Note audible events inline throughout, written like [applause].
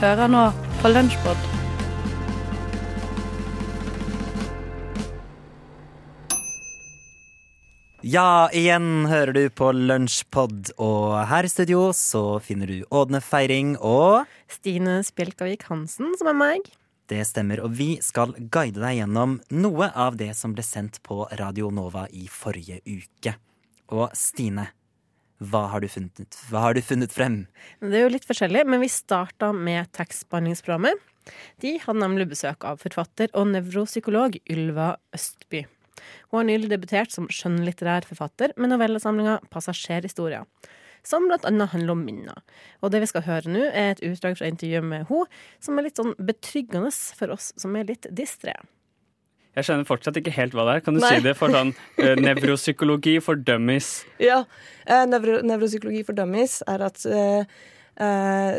Hører nå på Lunsjbod. Ja, igjen hører du på Lunsjpod, og her i studio så finner du Ådne Feiring og Stine Spjelkavik Hansen, som er meg. Det stemmer, og vi skal guide deg gjennom noe av det som ble sendt på Radio Nova i forrige uke. Og Stine, hva har du funnet, hva har du funnet frem? Det er jo litt forskjellig, men vi starta med tekstbehandlingsprogrammet. De hadde nemlig besøk av forfatter og nevropsykolog Ylva Østby. Hun har nylig debutert som skjønnlitterær forfatter med novellesamlinga 'Passasjerhistorier', som blant annet handler om minner. Og det vi skal høre nå, er et utdrag fra intervjuet med henne, som er litt sånn betryggende for oss som er litt distré. Jeg skjønner fortsatt ikke helt hva det er. Kan du Nei. si det for sånn uh, [laughs] nevropsykologi for dummies? Ja. Uh, nevro, nevropsykologi for dummies er at uh,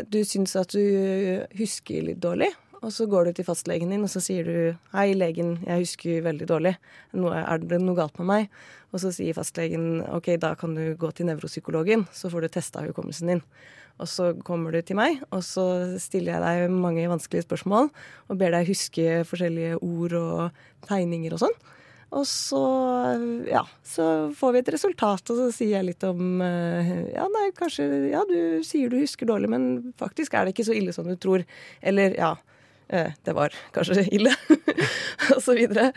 du syns at du husker litt dårlig. Og så går du til fastlegen din og så sier du 'Hei, legen, jeg husker veldig dårlig. Nå er det noe galt med meg?' Og så sier fastlegen 'OK, da kan du gå til nevropsykologen, så får du testa hukommelsen din'. Og så kommer du til meg, og så stiller jeg deg mange vanskelige spørsmål og ber deg huske forskjellige ord og tegninger og sånn. Og så, ja, så får vi et resultat, og så sier jeg litt om eh, Ja, nei, kanskje Ja, du sier du husker dårlig, men faktisk er det ikke så ille som du tror. Eller ja, det var kanskje [laughs] ille. og så videre.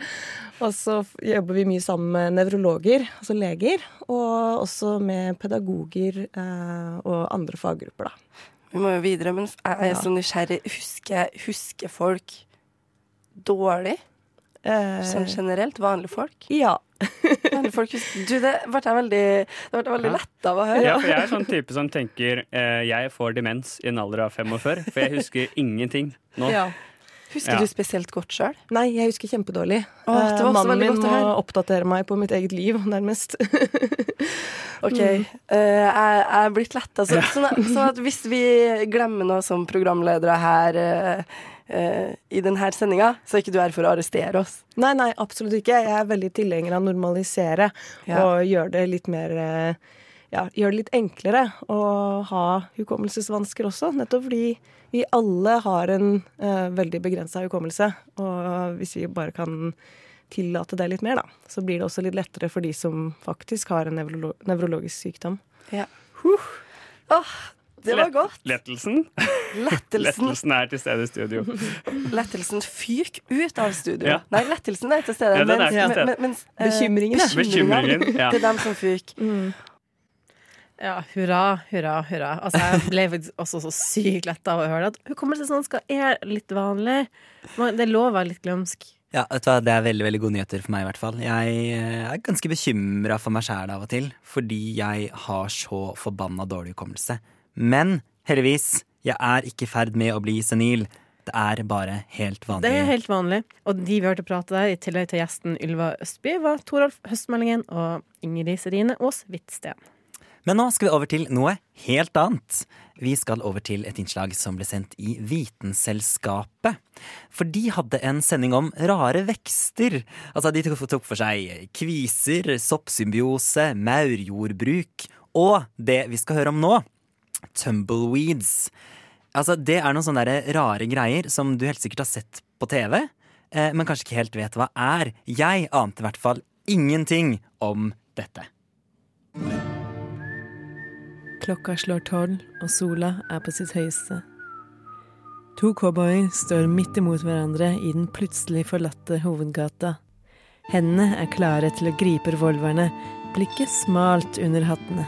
Og så jobber vi mye sammen med nevrologer, altså leger, og også med pedagoger eh, og andre faggrupper, da. Vi må jo videre, men jeg er så nysgjerrig. Husker, husker folk dårlig? Eh, Sånn generelt? Vanlige folk? ja. Du, det ble jeg veldig, det ble veldig Ja. letta av å høre. Ja, for jeg er sånn type som tenker eh, jeg får demens i en alder av 45, for jeg husker ingenting nå. ja. Husker Ja. du spesielt godt sjøl? Nei, jeg husker kjempedårlig. Åh, det var Eh, også Mannen veldig min godt å må oppdatere meg på mitt eget liv, nærmest. [laughs] OK. eh, jeg, jeg er blitt letta. Så, sånn, sånn at hvis vi glemmer noe som programledere her eh, eh, i denne sendinga, så er ikke du her for å arrestere oss. Nei, nei, absolutt ikke. Jeg er veldig tilhenger av å normalisere Ja. og gjøre det litt mer eh, Ja, gjør det litt enklere å ha hukommelsesvansker også. Nettopp fordi vi alle har en eh, veldig begrensa hukommelse. Og hvis vi bare kan tillate det litt mer, da, så blir det også litt lettere for de som faktisk har en nevrolo nevrologisk sykdom. Åh, det var godt. Lettelsen? Lettelsen, Lettelsen er til stede i studio. [laughs] lettelsen fyk ut av studio. Ja. Nei, lettelsen er til stede. Ja, den er mens- til stede. mens, bekymringen, Bekymringen. Ja. Det er dem som fyker. Ja, hurra, hurra, hurra. Altså, jeg ble også så sykt letta av å høre det. At hukommelsesvansker er litt vanlig. Det er lov å være litt glømsk. Ja, vet du hva, Det er veldig veldig gode nyheter for meg. i hvert fall Jeg eh, er ganske bekymra for meg sjæl av og til, fordi jeg har så forbanna dårlig hukommelse. Men heldigvis, jeg er ikke i ferd med å bli senil. Det er bare helt vanlig. Det er helt vanlig. Og de vi hørte prate der, i tillegg til gjesten Ylva Østby, var Toralf Høstmeldingen og Ingrid Serine Aas Hvitsten. Men nå skal vi over til noe helt annet. Vi skal over til et innslag som ble sendt i Vitenselskapet. For de hadde en sending om rare vekster. Altså, de tok tok for seg kviser, soppsymbiose, maurjordbruk og det vi skal høre om nå, tumbleweeds. Altså, det er noen sånne rare greier som du helt sikkert har sett på TV, eh, men kanskje ikke helt vet hva er. Jeg ante i hvert fall ingenting om dette. Klokka slår tolv, og sola er på sitt høyeste. To cowboyer står midt imot hverandre i den plutselig forlatte hovedgata. Hendene er klare til å gripe revolverne, blikket smalt under hattene.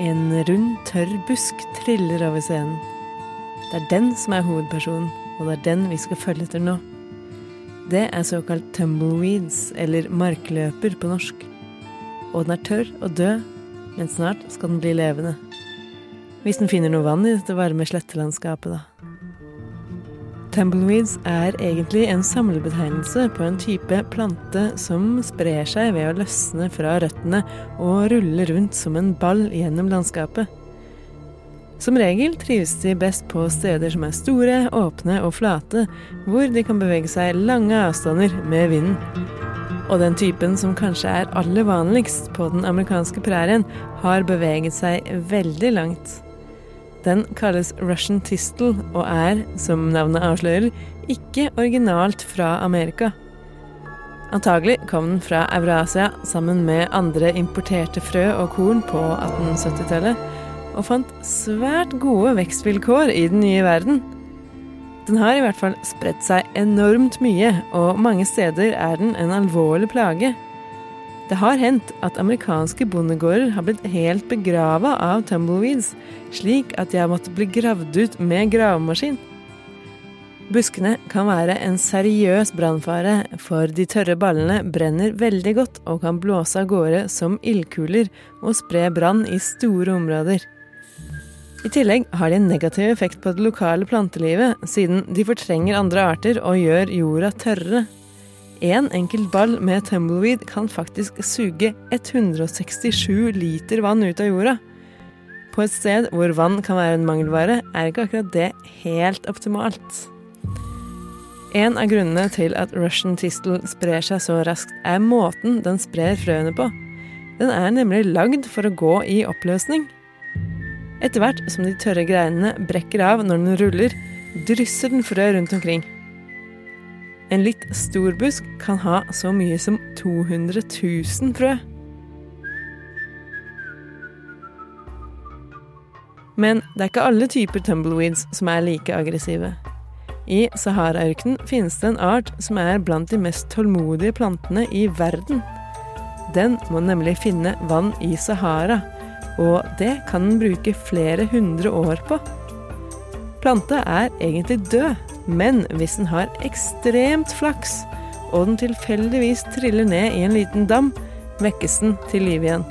En rund, tørr busk triller over scenen. Det er den som er hovedpersonen, og det er den vi skal følge etter nå. Det er såkalt tumbleweeds, eller markløper på norsk. Og den er tørr og død, men snart skal den bli levende. Hvis den finner noe vann i dette varme slettelandskapet, da. Tumbleweeds er egentlig en samlebetegnelse på en type plante som sprer seg ved å løsne fra røttene og rulle rundt som en ball gjennom landskapet. Som regel trives de best på steder som er store, åpne og flate, hvor de kan bevege seg lange avstander med vinden. Og den typen som kanskje er aller vanligst på den amerikanske prærien, har beveget seg veldig langt. Den kalles Russian Tistel og er, som navnet avslører, ikke originalt fra Amerika. Antagelig kom den fra Eurasia sammen med andre importerte frø og korn på 1870-tallet, og fant svært gode vekstvilkår i den nye verden. Den har i hvert fall spredt seg enormt mye, og mange steder er den en alvorlig plage. Det har hendt at amerikanske bondegårder har blitt helt begrava av tumbleweeds, slik at de har måttet bli gravd ut med gravemaskin. Buskene kan være en seriøs brannfare, for de tørre ballene brenner veldig godt og kan blåse av gårde som ildkuler og spre brann i store områder. I tillegg har de en negativ effekt på det lokale plantelivet, siden de fortrenger andre arter og gjør jorda tørrere. En enkelt ball med tumbleweed kan faktisk suge 167 liter vann ut av jorda. På et sted hvor vann kan være en mangelvare, er ikke akkurat det helt optimalt. En av grunnene til at Russian Tistel sprer seg så raskt, er måten den sprer frøene på. Den er nemlig lagd for å gå i oppløsning. Etter hvert som de tørre greinene brekker av når den ruller, drysser den frø rundt omkring. En litt stor busk kan ha så mye som 200 000 frø. Men det er ikke alle typer tumbleweeds som er like aggressive. I Sahara-ørkenen finnes det en art som er blant de mest tålmodige plantene i verden. Den må nemlig finne vann i Sahara, og det kan den bruke flere hundre år på. Planta er egentlig død, men hvis den har ekstremt flaks, og den tilfeldigvis triller ned i en liten dam, vekkes den til liv igjen.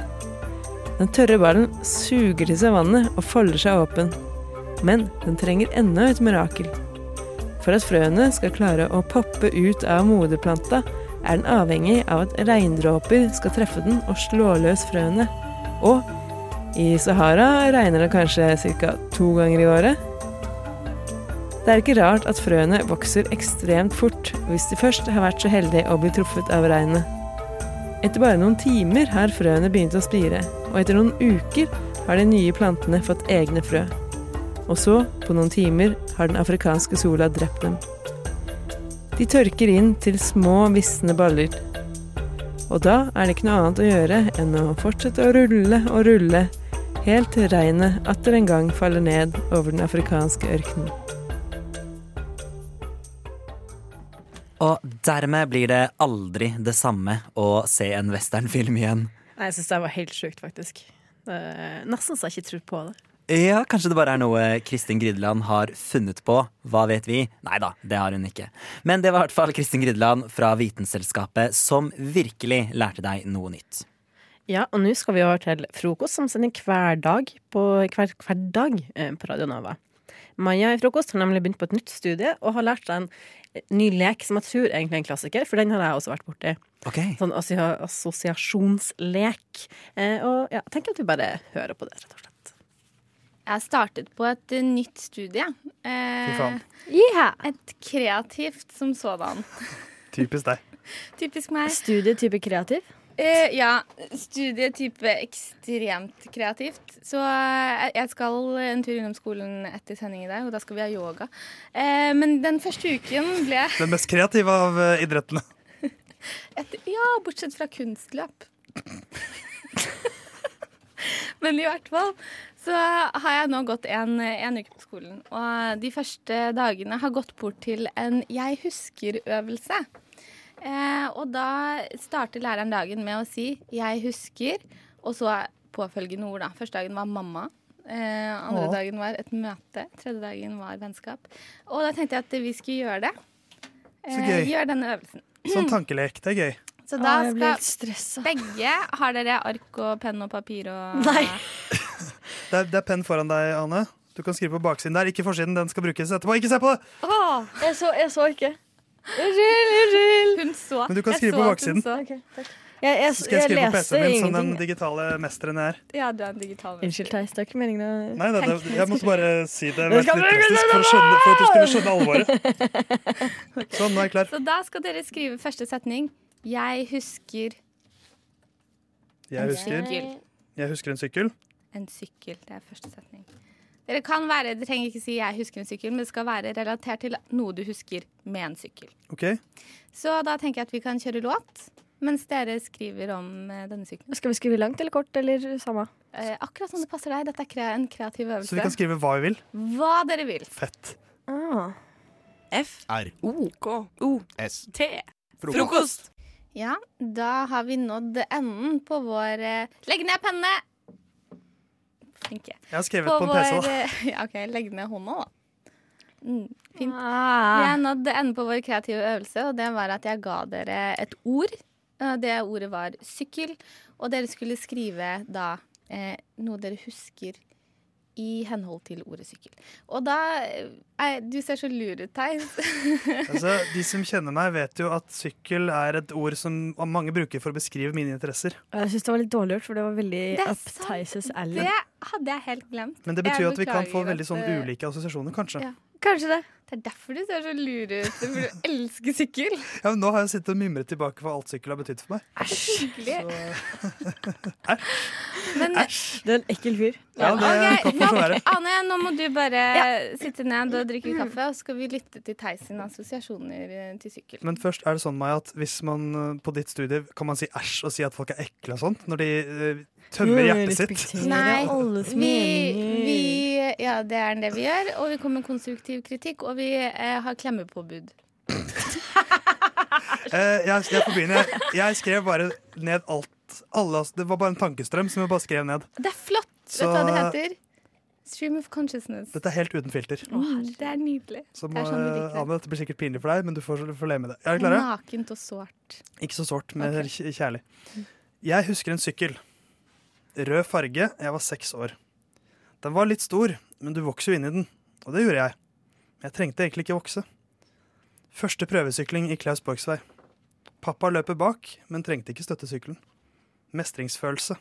Den tørre ballen suger til seg vannet og folder seg åpen. Men den trenger enda et mirakel. For at frøene skal klare å poppe ut av moderplanta, er den avhengig av at regndråper skal treffe den og slå løs frøene. Og i Sahara regner det kanskje ca. to ganger i året. Det er ikke rart at frøene vokser ekstremt fort hvis de først har vært så heldige å bli truffet av regnet. Etter bare noen timer har frøene begynt å spire, og etter noen uker har de nye plantene fått egne frø. Og så, på noen timer, har den afrikanske sola drept dem. De tørker inn til små, visne baller. Og da er det ikke noe annet å gjøre enn å fortsette å rulle og rulle, helt til regnet atter en gang faller ned over den afrikanske ørkenen. Og dermed blir det aldri det samme å se en westernfilm igjen. Nei, Jeg syns det var helt sjukt, faktisk. Er Nesten så jeg ikke tror på det. Ja, kanskje det bare er noe Kristin Grideland har funnet på. Hva vet vi? Nei da, det har hun ikke. Men det var i hvert fall Kristin Grideland fra Vitenselskapet som virkelig lærte deg noe nytt. Ja, og nå skal vi over til frokost, som sender hver dag på, hver, hver dag eh, på Radio Nova. Maja i Frokost har nemlig begynt på et nytt studie og har lært seg en ny lek som jeg tror egentlig er en klassiker, for den har jeg også vært borti. Ok, Sånn assosiasjonslek. Eh, og ja, tenk tenker at vi bare hører på det, rett og slett. Jeg startet på et eh, nytt studie. Eh, Fy faen. ja, et kreativt som sådan. Typisk deg. [laughs] Typisk meg. Studietype kreativ. Eh, ja, studietype ekstremt kreativt. Så eh, jeg skal en tur innom skolen etter sending i dag, og da skal vi ha yoga. Eh, men den første uken ble Den mest kreative av idrettene. [laughs] et, Ja, bortsett fra kunstløp. [laughs] Men i hvert fall så har jeg nå gått en, en uke på skolen. Og de første dagene har gått bort til en jeg husker-øvelse. Eh, og da starter læreren dagen med å si 'jeg husker', og så påfølgende ord. da. Første dagen var mamma. Eh, andre Åh. dagen var et møte. Tredje dagen var vennskap. Og da tenkte jeg at vi skulle gjøre det. Så Eh, gøy. gjøre denne øvelsen. [clears throat] Sånn tankelek. Det er gøy. Så da jeg skal begge Har dere ark og penn og papir og [laughs] Nei. [laughs] Det er, det er penn foran deg, Ane. Du kan skrive på baksiden der. Ikke forsiden. Den skal brukes etterpå. Ikke se på det! Åh, Jeg så, jeg så ikke. Unnskyld, unnskyld. Hun så. Men du kan skrive på baksiden. så. Jeg, jeg, Så skal jeg skrive på PC-en min som den digitale mesteren jeg er. Ja, du er en digital. Unnskyld, Theis. Det er ikke meningen å Nei, det, det, jeg måtte bare si det mest drastisk for, skjønne, for at du skulle skjønne alvoret. [laughs] Sånn, nå er jeg klar. Så da skal dere skrive første setning. Jeg husker Jeg husker, sykkel. jeg husker en sykkel. En sykkel. Det er første setning. Dere kan være, det trenger ikke si 'jeg husker en sykkel', men det skal være relatert til noe du husker med en sykkel. Ok, Så da tenker jeg at vi kan kjøre låt mens dere skriver om eh, denne sykkelen. Skal vi skrive langt eller kort, eller samme? Eh, akkurat som det passer deg. Dette er en kreativ øvelse. Så vi kan skrive hva vi vil. Hva dere vil. Fett. Ah. F. R. O. K. O. S. T. Frokost. Ja, da har vi nådd enden på vår eh, Legg ned pennene! Flinke. Jeg har skrevet På på en PC, vår da. eh, [laughs] Ja, OK, legg ned hånda, da. Mm, fint. Vi Ah. har nådd enden på vår kreative øvelse, og det var at jeg ga dere et ord. Eh, Det ordet var sykkel, og dere skulle skrive da eh, noe dere husker i henhold til ordet sykkel. Og da eh, Du ser så lur ut, Theis. [laughs] Altså, de som kjenner meg, vet jo at sykkel er et ord som mange bruker for å beskrive mine interesser. Jeg syns det var litt dårlig gjort, for det var veldig Det er up. Theis' alley. Det hadde jeg helt glemt. Men det betyr jo at vi kan få veldig sånn eh, ulike assosiasjoner, kanskje. Ja. Kanskje det. Det er derfor du ser så lur ut. For du elsker sykkel. Ja, men nå har jeg sittet og mimret tilbake hva alt sykkel har betydd for meg. Æsj! [laughs] Æsj. Men Du er en ekkel fyr. ja, det Ok, kan få være. Ane, nå må du bare sitte ned og drikke kaffe, og så skal vi lytte til Theis sine assosiasjoner eh, til sykkel. Men først er det sånn, Maja, at hvis man eh, på ditt studie kan man si æsj og si at folk er ekle og sånt, når de eh, tømmer hjertet sitt. Nei, vi, ja, det er det vi gjør, og vi kommer med konstruktiv kritikk, og vi eh, har klemmepåbud. [laughs] Eh, jeg, jeg får begynne. Jeg, skrev bare ned alt. Alle, det var bare en tankestrøm som jeg bare skrev ned. Det er flott! Så- Vet du hva det heter? Stream of consciousness. Dette er helt uten filter. Mm, det er nydelig. Så det er sånn vi liker det. Anne, dette blir sikkert pinlig for deg, men du får, får leve med det. Er dere klare? Nakent og sårt. Ikke så sårt, men Ok. kj- kjærlig. Jeg husker en sykkel. Rød farge. Jeg var seks år. Den var litt stor, men du vokser jo inn i den. Og det gjorde jeg. Men jeg trengte egentlig ikke vokse. Første prøvesykling i Klaus Borgs vei. Pappa løper bak, men trengte ikke støtte sykkelen. Mestringsfølelse.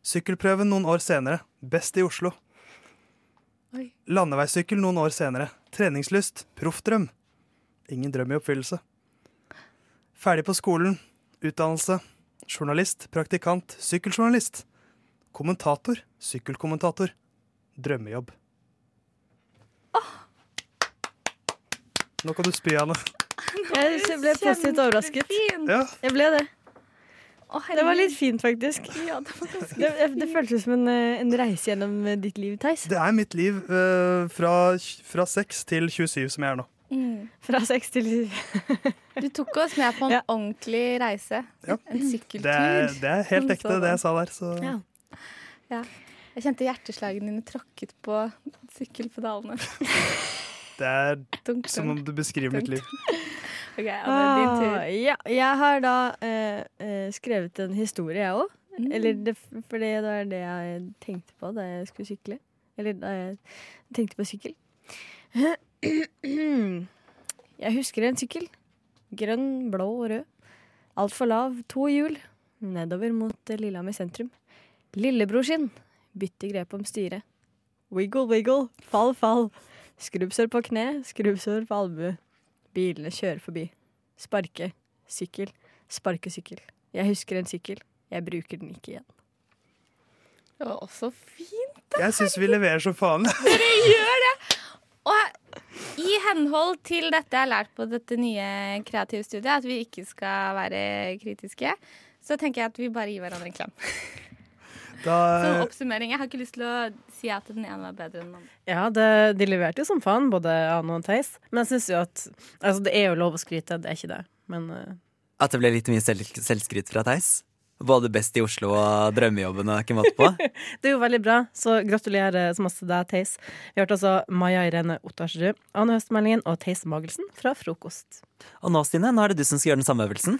Sykkelprøven noen år senere. Best i Oslo. Oi. Landeveissykkel noen år senere. Treningslyst. Proffdrøm. Ingen drøm i oppfyllelse. Ferdig på skolen. Utdannelse. Journalist. Praktikant. Sykkeljournalist. Kommentator. Sykkelkommentator. Drømmejobb. Nå kan du spy, Anne. [laughs] Jeg ble positivt overrasket. Ja, Jeg ble det. Oh, Det var litt fint, faktisk. Ja, det var Det, det, føltes som en, eh, en reise gjennom eh, ditt liv, Theis. det er mitt liv uh, fra, fra 6 til 27 som jeg er nå. mm. Fra 6 til Du tok oss med på en [laughs] Ja. ordentlig reise. Ja. En sykkeltur. Det er, det er helt ekte, det jeg sa der. Så Ja. Jeg kjente hjerteslagene dine tråkket på sykkelpedalene. [laughs] det er Dunk, som om du beskriver mitt liv. [laughs] Ok, Anne, din tur. Ah, ja, jeg har da eh, eh, skrevet en historie, jeg òg. Mm. Eller det, for det var det jeg tenkte på da jeg skulle sykle. Eller da jeg tenkte på sykkel. [clears throat] Jeg husker en sykkel. Grønn, blå og rød. Altfor lav, to hjul. Nedover mot eh, Lillehammer sentrum. Lillebror sin. Bytte grep om styret. Wiggle, wiggle. Fall, fall. Skrubbsår på kne, skrubbsår på albue. Bilene kjører forbi. Sparke. Sykkel. Sparkesykkel. Jeg husker en sykkel. Jeg bruker den ikke igjen. Det var også fint. Jeg syns vi leverer som faen. [laughs] Dere gjør Og i henhold til dette jeg har lært på dette nye kreative studiet, at vi ikke skal være kritiske, så tenker jeg at vi bare gir hverandre en klem. Som oppsummering. Jeg har ikke lyst til å si at den ene var bedre enn den andre. Ja, det, de leverte jo som faen, både Ane og Theis. Men jeg syns jo at Altså, det er jo lov å skryte, det er ikke det. Men uh... At det ble litt mye selv, selvskryt fra Theis? Både best i Oslo og drømmejobben og ikke måte på? [laughs] det er jo veldig bra, så gratulerer så masse deg, Theis. Vi hørte altså Maja Irene Ottarsrud, Ane Høstmeldingen og Theis Magelsen fra Frokost. Og nå, Stine, nå er det du som skal gjøre den samme øvelsen.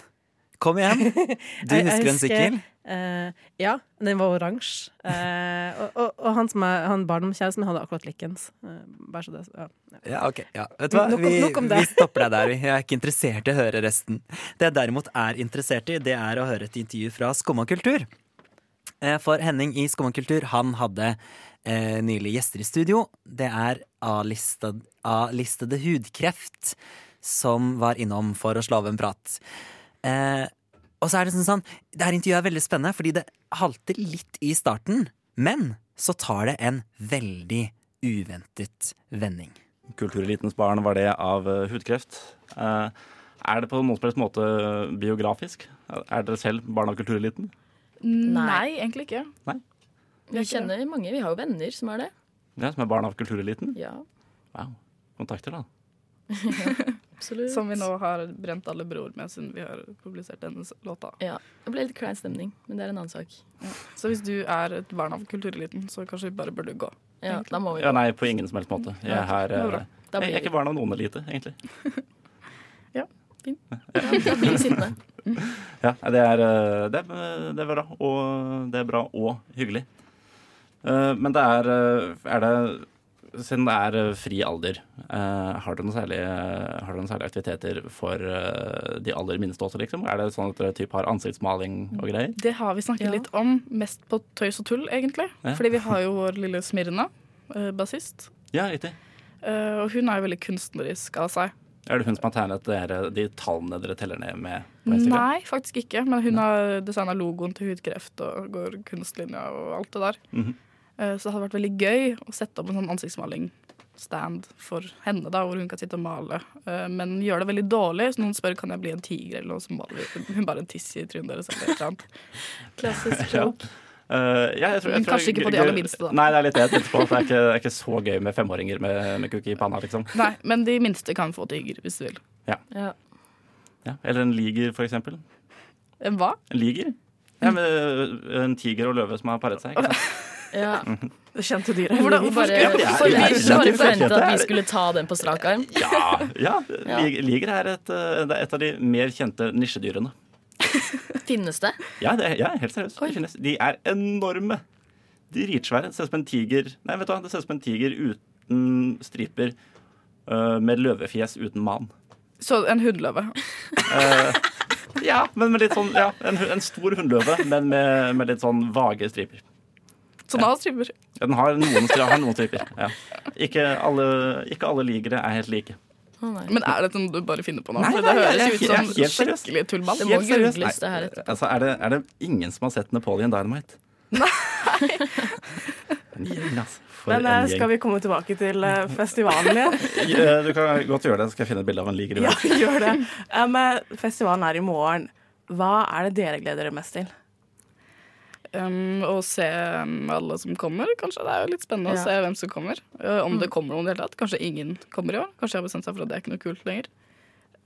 Kom igjen. [laughs] Du Jeg- husker en sykkel? Uh, ja, den var oransje. Uh, og, og, og han, som er, han barndomskjæresten hadde akkurat likens. Uh, bare så det ja. Ja, ok. Ja. Vet du hva? Vi, vi stopper deg der. Jeg er ikke interessert i å høre resten. Det jeg derimot er interessert i, det er å høre et intervju fra Skumma kultur. For Henning i Skumma kultur, han hadde eh, nylig gjester i studio. Det er A-listede hudkreft som var innom for å slå av en prat. Eh, og så er det sånn sånn Det her intervjuet er veldig spennende, fordi det halter litt i starten. Men så tar det en veldig uventet vending. Kulturelitens barn var det av eh, hudkreft. Eh, er det på noen som måte biografisk? Er dere selv barn av kultureliten? Nei. egentlig ikke. Nei. Vi kjenner mange. Vi har jo venner som er det. Ja, Som er barn av kultureliten? Ja. Wow. Kontakter, da. [laughs] Absolutt. Som vi nå har brent alle broer med siden vi har publisert denne låta. Ja. Det ble litt klein stemning, men det er en annen sak. Så hvis du er et barn av kultureliten, så kanskje vi bare burde gå. Ja, egentlig. da må vi gå. Ja, nei, på ingen som helst måte. Jeg er, her, bra. eh, jeg er ikke barn av noen elite, egentlig. [laughs] [laughs] Da blir vi sittende. [laughs] Ja, det er, eh, det, er, det er bra. Og det er bra og hyggelig. Eh, Men det er eh, Er det Siden det er eh, fri alder, eh, har dere noen særlige, har dere noen særlige aktiviteter for eh, de aller minste også, liksom? Er det sånn at dere typ har ansiktsmaling og greier? Det har vi snakket Ja. litt om, mest på tøys og tull, egentlig. Ja. Fordi vi har jo vår lille Smirna, uh, bassist. Ja, riktig. Eh, og hun er jo veldig kunstnerisk av seg. Er det hun som har tegnet dere, de tallene dere teller ned med på Nei, faktisk ikke. Men hun har designa logoen til hudkreft og går kunstlinja og alt det der. Mhm. Eh, så det hadde vært veldig gøy å sette opp en sånn ansiktsmaling-stand for henne, da, hvor hun kan sitte og male. Eh, men gjør det veldig dårlig, så noen spør kan jeg bli en tiger, eller noe, så maler hun bare en tiss i trynet deres. Eller et eller annet. [laughs] Klassisk Ja. joke. Uh, ja, jeg tror, jeg tror kanskje ikke på de aller minste, da. Nei, det er litt det jeg tenkte på. Det er ikke, det er ikke så gøy med femåringer med, med kukke i panna, liksom. Nei, men de minste kan få tiger, hvis du vil. Ja. Ja. Eller en liger, for eksempel. En hva? En liger? Ja, med en tiger og løve som har paret seg. Ikke [laughs] sant? Ja. Det kjente dyret. Hvordan, Liger. bare, Ja, for vi bare at vi skulle ta den på strak arm. Ja, ja. Liger er et, øh, det er et av de mer kjente nisjedyrene. [laughs] Finnes det? Ja, det er, ja helt seriøst. De, er enorme. De ritsvære. ser ut som en tiger Nei, vet du hva, det ser ut som en tiger uten striper. øh, med løvefjes uten man. Så en hundløve. Eh, ja, men med litt sånn ja, en, en stor hundløve, men med, med litt sånn vage striper. Som har striper. Ja, Den har noen, har noen striper. Ja. Ikke, alle, ikke alle ligere er helt like. Oh. Men er det noe du bare finner på nå? Nei, nei, det høres ut som helt skikkelig tullball. Det må Helt seriøst. googles det her Altså, er, det, er det ingen som har sett Napoleon Dynamite? En gjeng, altså. For Men en eh, gjeng. skal vi komme tilbake til eh, festivalen igjen? [laughs] Ja, Du kan godt gjøre det, så skal jeg finne et bilde av en liker i Ja, gjør det. Um, festivalen er i morgen. Hva er det dere gleder dere mest til? Um, å se alle som kommer, kanskje. Det er jo litt spennende Ja. å se hvem som kommer. Uh, om Mm. det kommer noen i det hele tatt. Kanskje ingen kommer i år. Kanskje jeg har bestemt seg for at det er ikke noe kult lenger.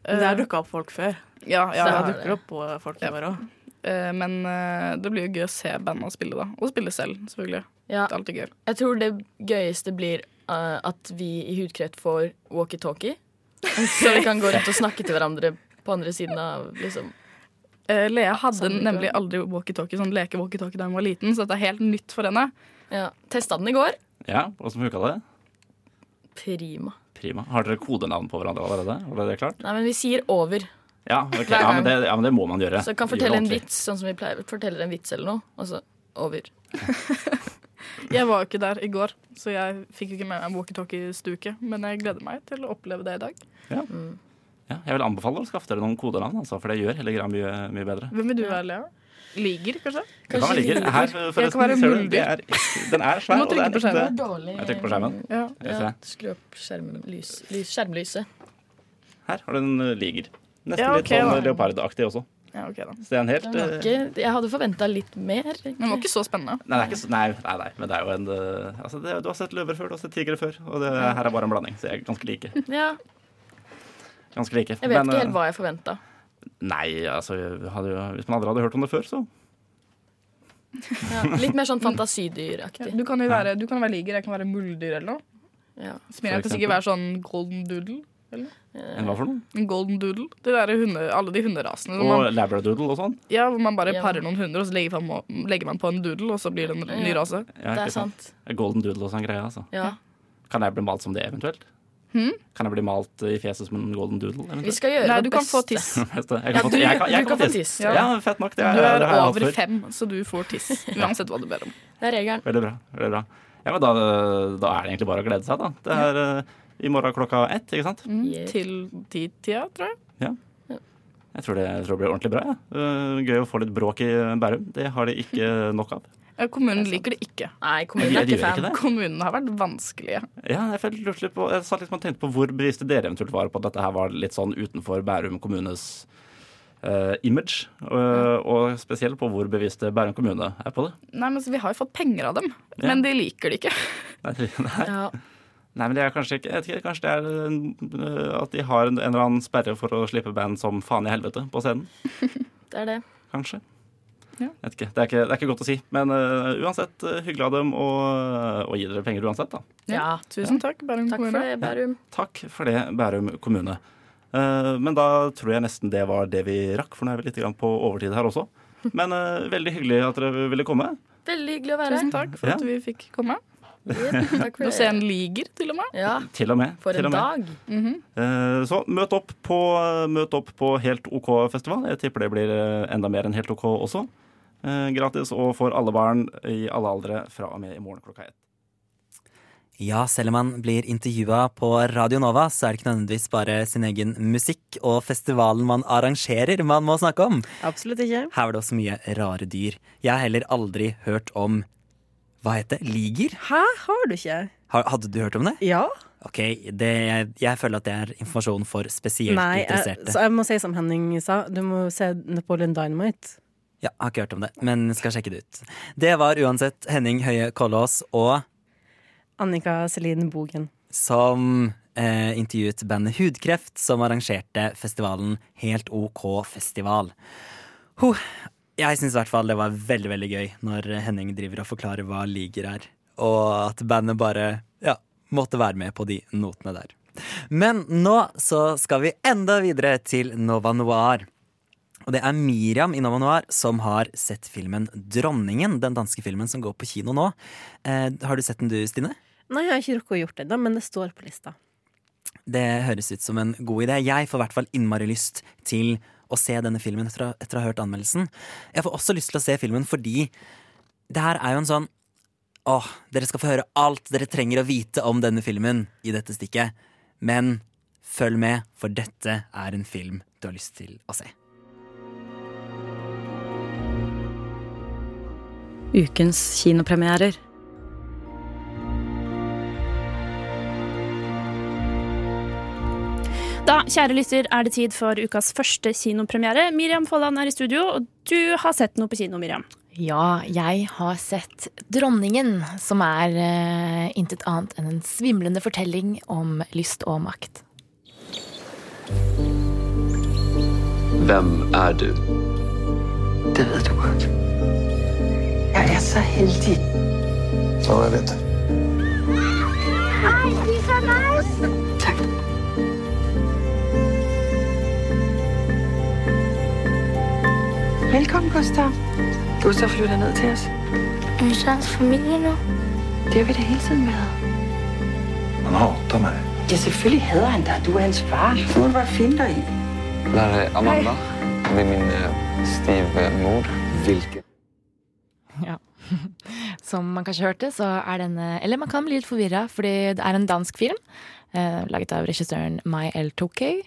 Det har dukka opp folk før. Ja, ja, det ja. dukker opp på folk i år òg. Uh, men uh, det blir jo gøy å se banda spille, da. Og spille selv, selvfølgelig. Ja. Det er alltid gøy. Jeg tror det gøyeste blir uh, at vi i Hudkreft får walkietalkie. [laughs] Så vi kan gå rundt og snakke til hverandre på andre siden av liksom Uh, Lea hadde sånn, nemlig aldri walkietalkie, sånn leke-walkietalkie da hun var liten, så dette er helt nytt for henne. Ja. Testa den i går. Ja, Åssen funka det? Prima. Prima. Har dere kodenavn på hverandre allerede? Var det klart? Nei, men vi sier over. Ja, okay. Ja, men det, ja, men det må man gjøre. Så kan fortelle en vits, sånn som vi pleier. Forteller en vits eller noe, og så over. [laughs] Jeg var jo ikke der i går, så jeg fikk ikke med meg walkietalkie-stuket, Men jeg gleder meg til å oppleve det i dag. Ja. Ja, jeg vil anbefale å skaffe dere noen kodenavn, altså, for det gjør hele greia mye, mye bedre. Hvem vil du være, Lea? Liger, kanskje? Det kan være ligger. Her, Jeg forresten, kan være ser du, er, den er Du svær, må trykke er på skjermen. Dårlig Jeg trykker på skjermen. Ja. Ja, skru opp skjermlys, lys, skjermlyset. Her har du en uh, liger. Nesten Ja, litt sånn leopardaktig også. Ja, okay, da. Så det er en helt Er ikke, jeg hadde forventa litt mer. Den var ikke så spennende. Nei, det er ikke så, nei, nei, nei, men det er jo en uh, altså det, Du har sett løver før, du har sett tigre før, og det her er bare en blanding. Så jeg er ganske like. [laughs] Ja, Ganske like. jeg vet Men, ikke helt hva jeg forventa. Nei, altså hadde, jo- Hvis man aldri hadde hørt om det før, så Ja, litt mer sånn fantasidyraktig. Du kan jo være, du kan være liger, jeg kan være muldyr eller noe. Ja. Smiler kan sikkert være sånn golden doodle. En hva for noe? En golden doodle. Det der er hunde, alle de hunderasene. Og Man, labradoodle og sånn? ja, hvor man bare Ja. parer noen hunder, og så legger man, legger man på en doodle, og så blir det en ny rase. Ja, Det er sant. sant. Golden doodle og sånn greie, altså. Ja. Kan jeg bli malt som det, eventuelt? Hm? Kan jeg bli malt i fjeset som en golden doodle? Vi skal gjøre Nei, du kan få [laughs] tiss. Jeg kan ja, du, jeg kan- jeg du kan få tiss. Ja. Ja, fett nok. Det, Du er, det er jeg over fem, så du får tiss. [laughs] Uansett hva du ber om. Det er regelen. Veldig bra. veldig bra. Ja, men da, da er det egentlig bare å glede seg, da. Det er eh, i morgen klokka ett, ikke sant? Mm, Yeah. Til ti-tida, tror jeg. Jeg tror det, jeg tror det blir ordentlig bra. Ja. Eh, gøy å få litt bråk i Bærum. Det har de ikke nok av. Ja, kommunen liker det ikke. Nei, kommunen er ikke fan. Kommunene Kommunen har vært vanskelige. Ja, jeg, følte- litt på, jeg satt liksom og tenkte på hvor bevisste dere eventuelt var på at dette her var litt sånn utenfor Bærum kommunes uh, image. Og, og spesielt på hvor bevisste Bærum kommune er på det. Nei, men så Vi har jo fått penger av dem, Ja. men de liker det ikke. Nei, nei. nei, men det er kanskje ikke, jeg vet ikke Kanskje det er eh, at de har en, en eller annen sperre for å slippe band som faen i helvete på scenen. [laughs] Det er det. Kanskje. Ja. Vet ikke. Det, er ikke, det er ikke godt å si. Men uh, uansett, uh, hyggelig av dem å å gi dere penger uansett, da. Ja. Tusen takk, Bærum Takk kommune. for det, Bærum. Takk for det, Bærum kommune. Uh, men da tror jeg nesten det var det vi rakk, for nå er vi litt på overtid her også. [laughs] Men veldig hyggelig at dere ville komme. Veldig hyggelig å være her. Tusen takk for Ja. at vi fikk komme. Takk [laughs] Nå det. ser en liger, til og med. Ja, Til og med. for en dag. Mhm. Eh, Så møt opp, på, møt opp på Helt OK-festival. Jeg tipper det blir enda mer enn Helt OK også. Eh, Gratis og for alle barn i alle aldre fra og med i morgen klokka ett. Ja, selv om man blir intervjua på Radio Nova, så er det ikke nødvendigvis bare sin egen musikk og festivalen man arrangerer man må snakke om. Absolutt ikke. Her var det også mye rare dyr. Jeg har heller aldri hørt om Hva heter det? Liger? Hæ, har du ikke? Hadde du hørt om det? Ja. Ok, det, jeg, jeg føler at det er informasjon for spesielt Nei, interesserte. Nei, så jeg må si som Henning sa, du må se Napoleon Dynamite. Ja, har ikke hørt om det, men skal sjekke det ut. Det var uansett Henning Høie Kollås og Annika Celine Bogen. som eh, intervjuet bandet Hudkreft, som arrangerte festivalen Helt OK festival. Huh. Jeg syns i hvert fall det var veldig veldig gøy når Henning driver og forklarer hva liger er, og at bandet bare ja, måtte være med på de notene der. Men nå så skal vi enda videre til Nova Noir. Og det er Miriam i Nova Noir som har sett filmen Dronningen, den danske filmen som går på kino nå. Eh, har du sett den du, Stine? Nei, jeg har ikke rukket å gjort det, da, men det står på lista. Det høres ut som en god idé. Jeg får i hvert fall innmari lyst til å se denne filmen etter, å- etter å ha hørt anmeldelsen. Jeg får også lyst til å se filmen fordi det her er jo en sånn Åh, dere skal få høre alt dere trenger å vite om denne filmen i dette stikket. Men følg med, for dette er en film du har lyst til å se. Ukens kinopremierer. Da, kjære lytter, er det tid for ukas første kinopremiere. Miriam Folland er i studio, og du har sett noe på kino, Miriam. Ja, jeg har sett Dronningen, som er eh, intet annet enn en svimlende fortelling om lyst og makt. Hvem er du? Det vet du godt. Er så heldig. Så jeg vet. Hej, de er så nice. Tak. Velkommen, Gustav. Gustav flytter ned til os. Er så hans familie nu? Det har vi da hele tiden været. Han hater meg. Ja, selvfølgelig hader han dig. Du er hans far. Du må bare finde dig i. Det er Amanda. Med min eh, stivmor. Hvilken Ja. Som man kanskje hørte, så er denne Eller man kan bli litt forvirra, fordi det er en dansk film. Eh, laget av regissøren Mai L. Tokay.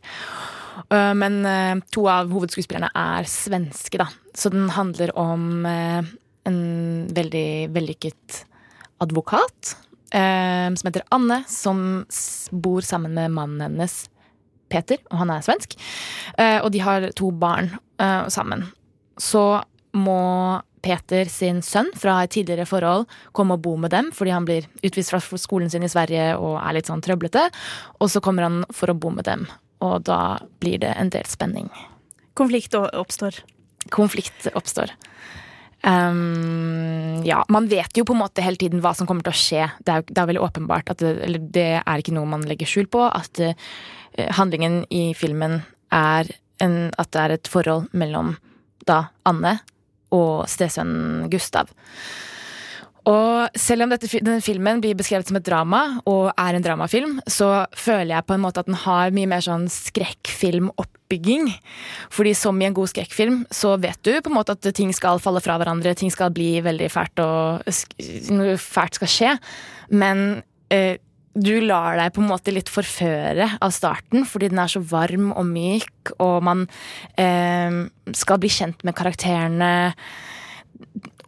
Uh, men eh, to av hovedskuespillerne er svenske, da. Så den handler om eh, en veldig vellykket advokat eh, som heter Anne, som bor sammen med mannen hennes, Peter, og han er svensk. Eh, og de har to barn eh, sammen. Så må Peter sin sønn fra et tidligere forhold komme og bo med dem fordi han blir utvist fra skolen sin i Sverige og er litt sånn trøblete. Og så kommer han for å bo med dem, og da blir det en del spenning. Konflikt oppstår. Konflikt oppstår. Um, ja, man vet jo på en måte hele tiden hva som kommer til å skje. Det er, det er veldig åpenbart at det, eller det er ikke noe man legger skjul på. At uh, handlingen i filmen er en, at det er et forhold mellom da Anne og stesønnen Gustav. Og selv om dette, denne filmen blir beskrevet som et drama, og er en dramafilm, så føler jeg på en måte at den har mye mer sånn skrekkfilmoppbygging. Fordi som i en god skrekkfilm, så vet du på en måte at ting skal falle fra hverandre, ting skal bli veldig fælt, og noe fælt skal skje. Men eh, du lar deg på en måte litt forføre av starten, fordi den er så varm og myk, og man eh, skal bli kjent med karakterene.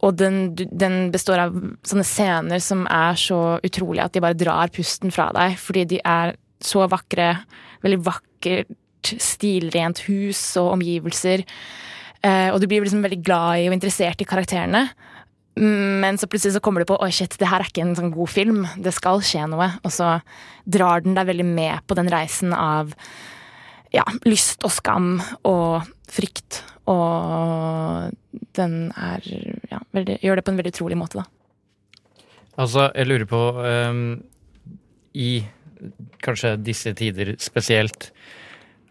og den, den består av sånne scener som er så utrolige at de bare drar pusten fra deg, fordi de er så vakre. Veldig vakkert, stilrent hus og omgivelser. Eh, og du blir liksom veldig glad i og interessert i karakterene. Men så plutselig så kommer du på oi shit, det her er ikke en sånn god film. Det skal skje noe. Og så drar den deg veldig med på den reisen av ja, lyst og skam og frykt. Og den er ja, veldig, gjør det på en veldig utrolig måte, da. Altså, jeg lurer på um, I kanskje disse tider spesielt,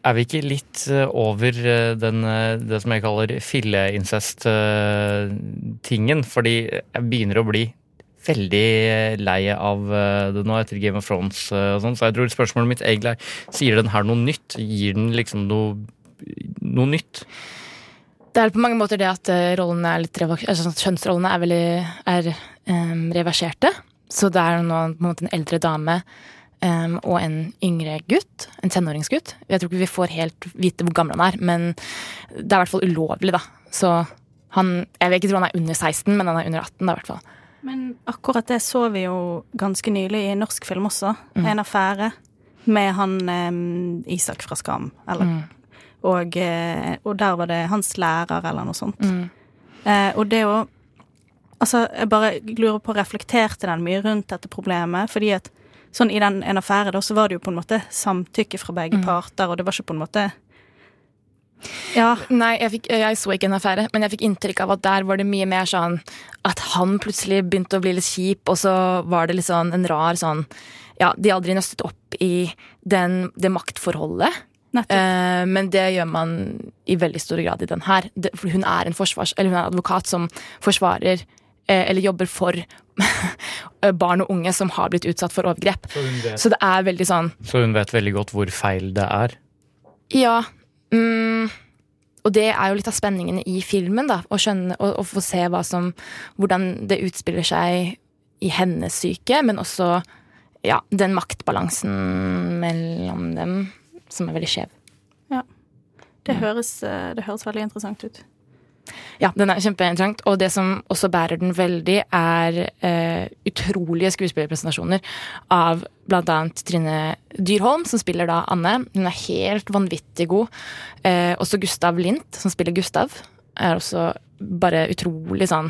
er vi ikke litt eh, over eh, den, eh, det som jeg kaller filleincest-tingen? Fordi jeg begynner å bli veldig lei av det nå etter Game of Thrones og sånn, så jeg tror spørsmålet mitt egentlig er sier den her noe nytt? Gir den liksom noe, noe nytt? Det er på mange måter det at er litt altså, sånn kjønnsrollene er veldig er, um, reverserte. Så det er nå på en måte en eldre dame em, og en yngre gutt. En tenåringsgutt. Jeg tror ikke vi får helt vite hvor gammel han er, men det er i hvert fall ulovlig, da. Så han Jeg vil ikke tro han er under 16, men han er under 18, da, i hvert fall. Men akkurat det så vi jo ganske nylig i norsk film også. Mm. En affære med han um, Isak fra Skam. Eller, Mm. og, eh, og der var det hans lærer eller noe sånt. Mm. Uh, og det å Altså, jeg bare lurer på, reflekterte den mye rundt dette problemet? Fordi at sånn i den en affære, da, så var det jo på en måte samtykke fra begge Mm. parter, og det var ikke på en måte Ja. Nei, jeg, fikk, jeg så ikke en affære, men jeg fikk inntrykk av at der var det mye mer sånn at han plutselig begynte å bli litt kjip, og så var det litt sånn en rar sånn Ja, de aldri nøstet opp i den, det maktforholdet. Eh, men det gjør man i veldig stor grad i den her. Det, hun er en forsvars, eller hun er advokat som forsvarer eller jobber for [laughs] barn og unge som har blitt utsatt for overgrep. Så vet- Så det er veldig sånn Så hun vet veldig godt hvor feil det er. ja. Mm, og det er jo litt av spenningen i filmen, da. Å skjønne og, få se hva som Hvordan det utspiller seg i hennes syke, men også ja, den maktbalansen mellom dem som er veldig skjev. ja. Det, høres, eh, det høres veldig interessant ut. Ja, den er kjempeinteressant. Og det som også bærer den veldig, er eh, utrolige skuespillerpresentasjoner av annet Trine Dyrholm, som spiller da Anne. Hun er helt vanvittig god. Eh, også Gustav Lindt, som spiller Gustav, er også bare utrolig sånn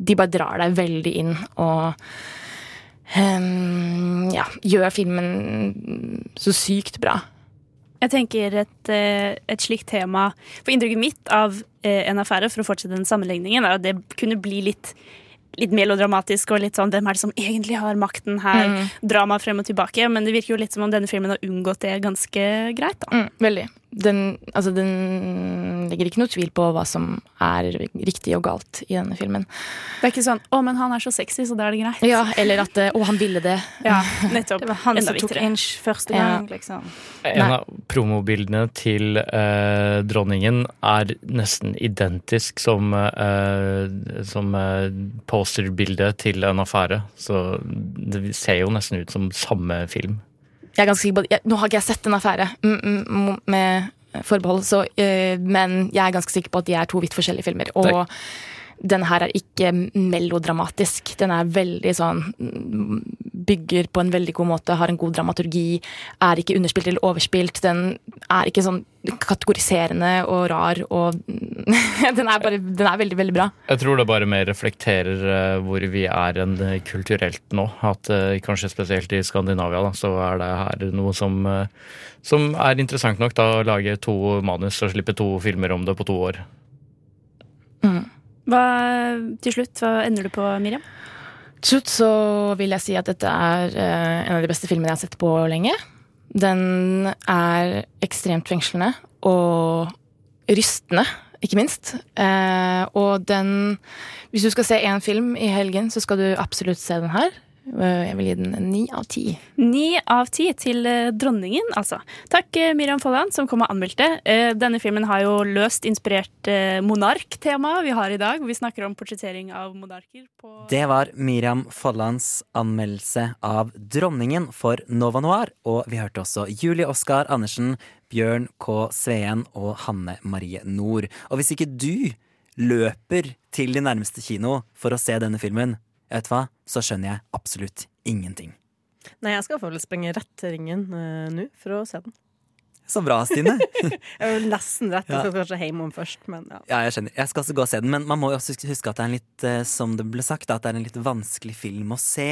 De bare drar deg veldig inn og ehm, ja, gjør filmen så sykt bra. Jeg tenker et, eh, et slikt tema For inntrykket mitt av eh, en affære, for å fortsette den sammenligningen, er at det kunne bli litt Litt melodramatisk og litt sånn hvem er det som egentlig har makten her? Mm. Drama frem og tilbake. Men det virker jo litt som om denne filmen har unngått det ganske greit. da. Mm, veldig. Den, altså, den legger ikke noe tvil på hva som er riktig og galt i denne filmen. Det er ikke sånn 'Å, men han er så sexy, så da er det greit'. Ja, eller at 'Å, han ville det'. Ja, nettopp. [laughs] Det var han Enda som tok inch første Ja. gang, liksom. En av promobildene til eh, dronningen er nesten identisk som, eh, som eh, posterbildet til en affære. Så det ser jo nesten ut som samme film. Jeg er ganske sikker på det. Nå har ikke jeg sett en affære mm, mm, med forbehold, så, eh, men jeg er ganske sikker på at de er to vidt forskjellige filmer. Og den her er ikke melodramatisk. Den er veldig sånn mm, Bygger på en veldig god måte, har en god dramaturgi, er ikke underspilt eller overspilt. Den er ikke sånn kategoriserende og rar og [laughs] Den er bare Den er veldig, veldig bra. Jeg tror det bare mer reflekterer eh, hvor vi er eh, kulturelt nå. At eh, kanskje spesielt i Skandinavia da, så er det her noe som, eh, som er interessant nok da, å lage to manus og slippe to filmer om det på to år. Hva, til slutt, hva ender du på, Miriam? Til slutt så vil jeg si at dette er eh, en av de beste filmene jeg har sett på lenge. Den er ekstremt fengslende og rystende, ikke minst. Eh, og den Hvis du skal se én film i helgen, så skal du absolutt se den her. Eh, jeg vil gi den en ni av ti. Ni av ti til eh, dronningen, altså. Takk, eh, Miriam Folland, som kom og anmeldte. Denne filmen har jo løst inspirert monarktemaet monark-tema vi har i dag. Vi snakker om portrettering av monarker. Det var Miriam Follands anmeldelse av 'Dronningen' for Nova Noir. Og vi hørte også Julie Oskar Andersen, Bjørn K. Sveen og Hanne Marie Nord. Og hvis ikke du løper til de nærmeste kino for å se denne filmen, vet du hva, så skjønner jeg absolutt ingenting. Nei, jeg skal vel sprenge rett til ringen uh, nå for å se den. Så bra, Stine. [laughs] Jeg er jo nesten rett. Jeg skal kanskje hjem om først, men ja. Ja, jeg skjønner. Jeg skal også gå og se den, men man må jo også huske at det er en litt, eh, som det ble sagt, at det er en litt vanskelig film å se.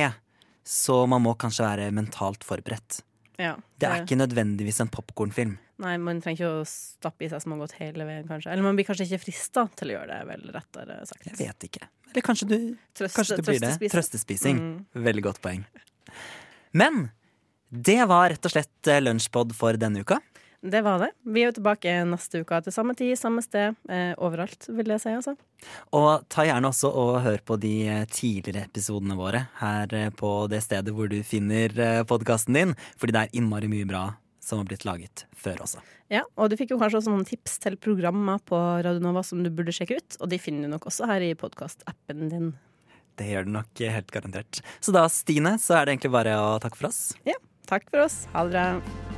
Så man må kanskje være mentalt forberedt. ja. Det er ikke nødvendigvis en popkornfilm. Nei, man trenger ikke å stappe i seg smågodt hele veien, kanskje. Eller man blir kanskje ikke frista til å gjøre det, vel rettere sagt. Jeg vet ikke. Eller kanskje du Trøste- Kanskje det blir det. Trøstespising. Mm. Veldig godt poeng. Men det var rett og slett eh, lunsjpod for denne uka. Det var det. Vi er jo tilbake neste uke til samme tid, samme sted, eh, overalt, vil jeg si, altså. Og ta gjerne også og hør på de eh, tidligere episodene våre her eh, på det stedet hvor du finner podkasten din, fordi det er innmari mye bra som har blitt laget før også. Ja, og du fikk jo kanskje også noen tips til programmer på Radio Nova som du burde sjekke ut, og de finner du nok også her i podkastappen din. Det gjør du nok helt garantert. Så da, Stine, så er det egentlig bare å takke for oss. Ja, takk for oss. Ha det bra.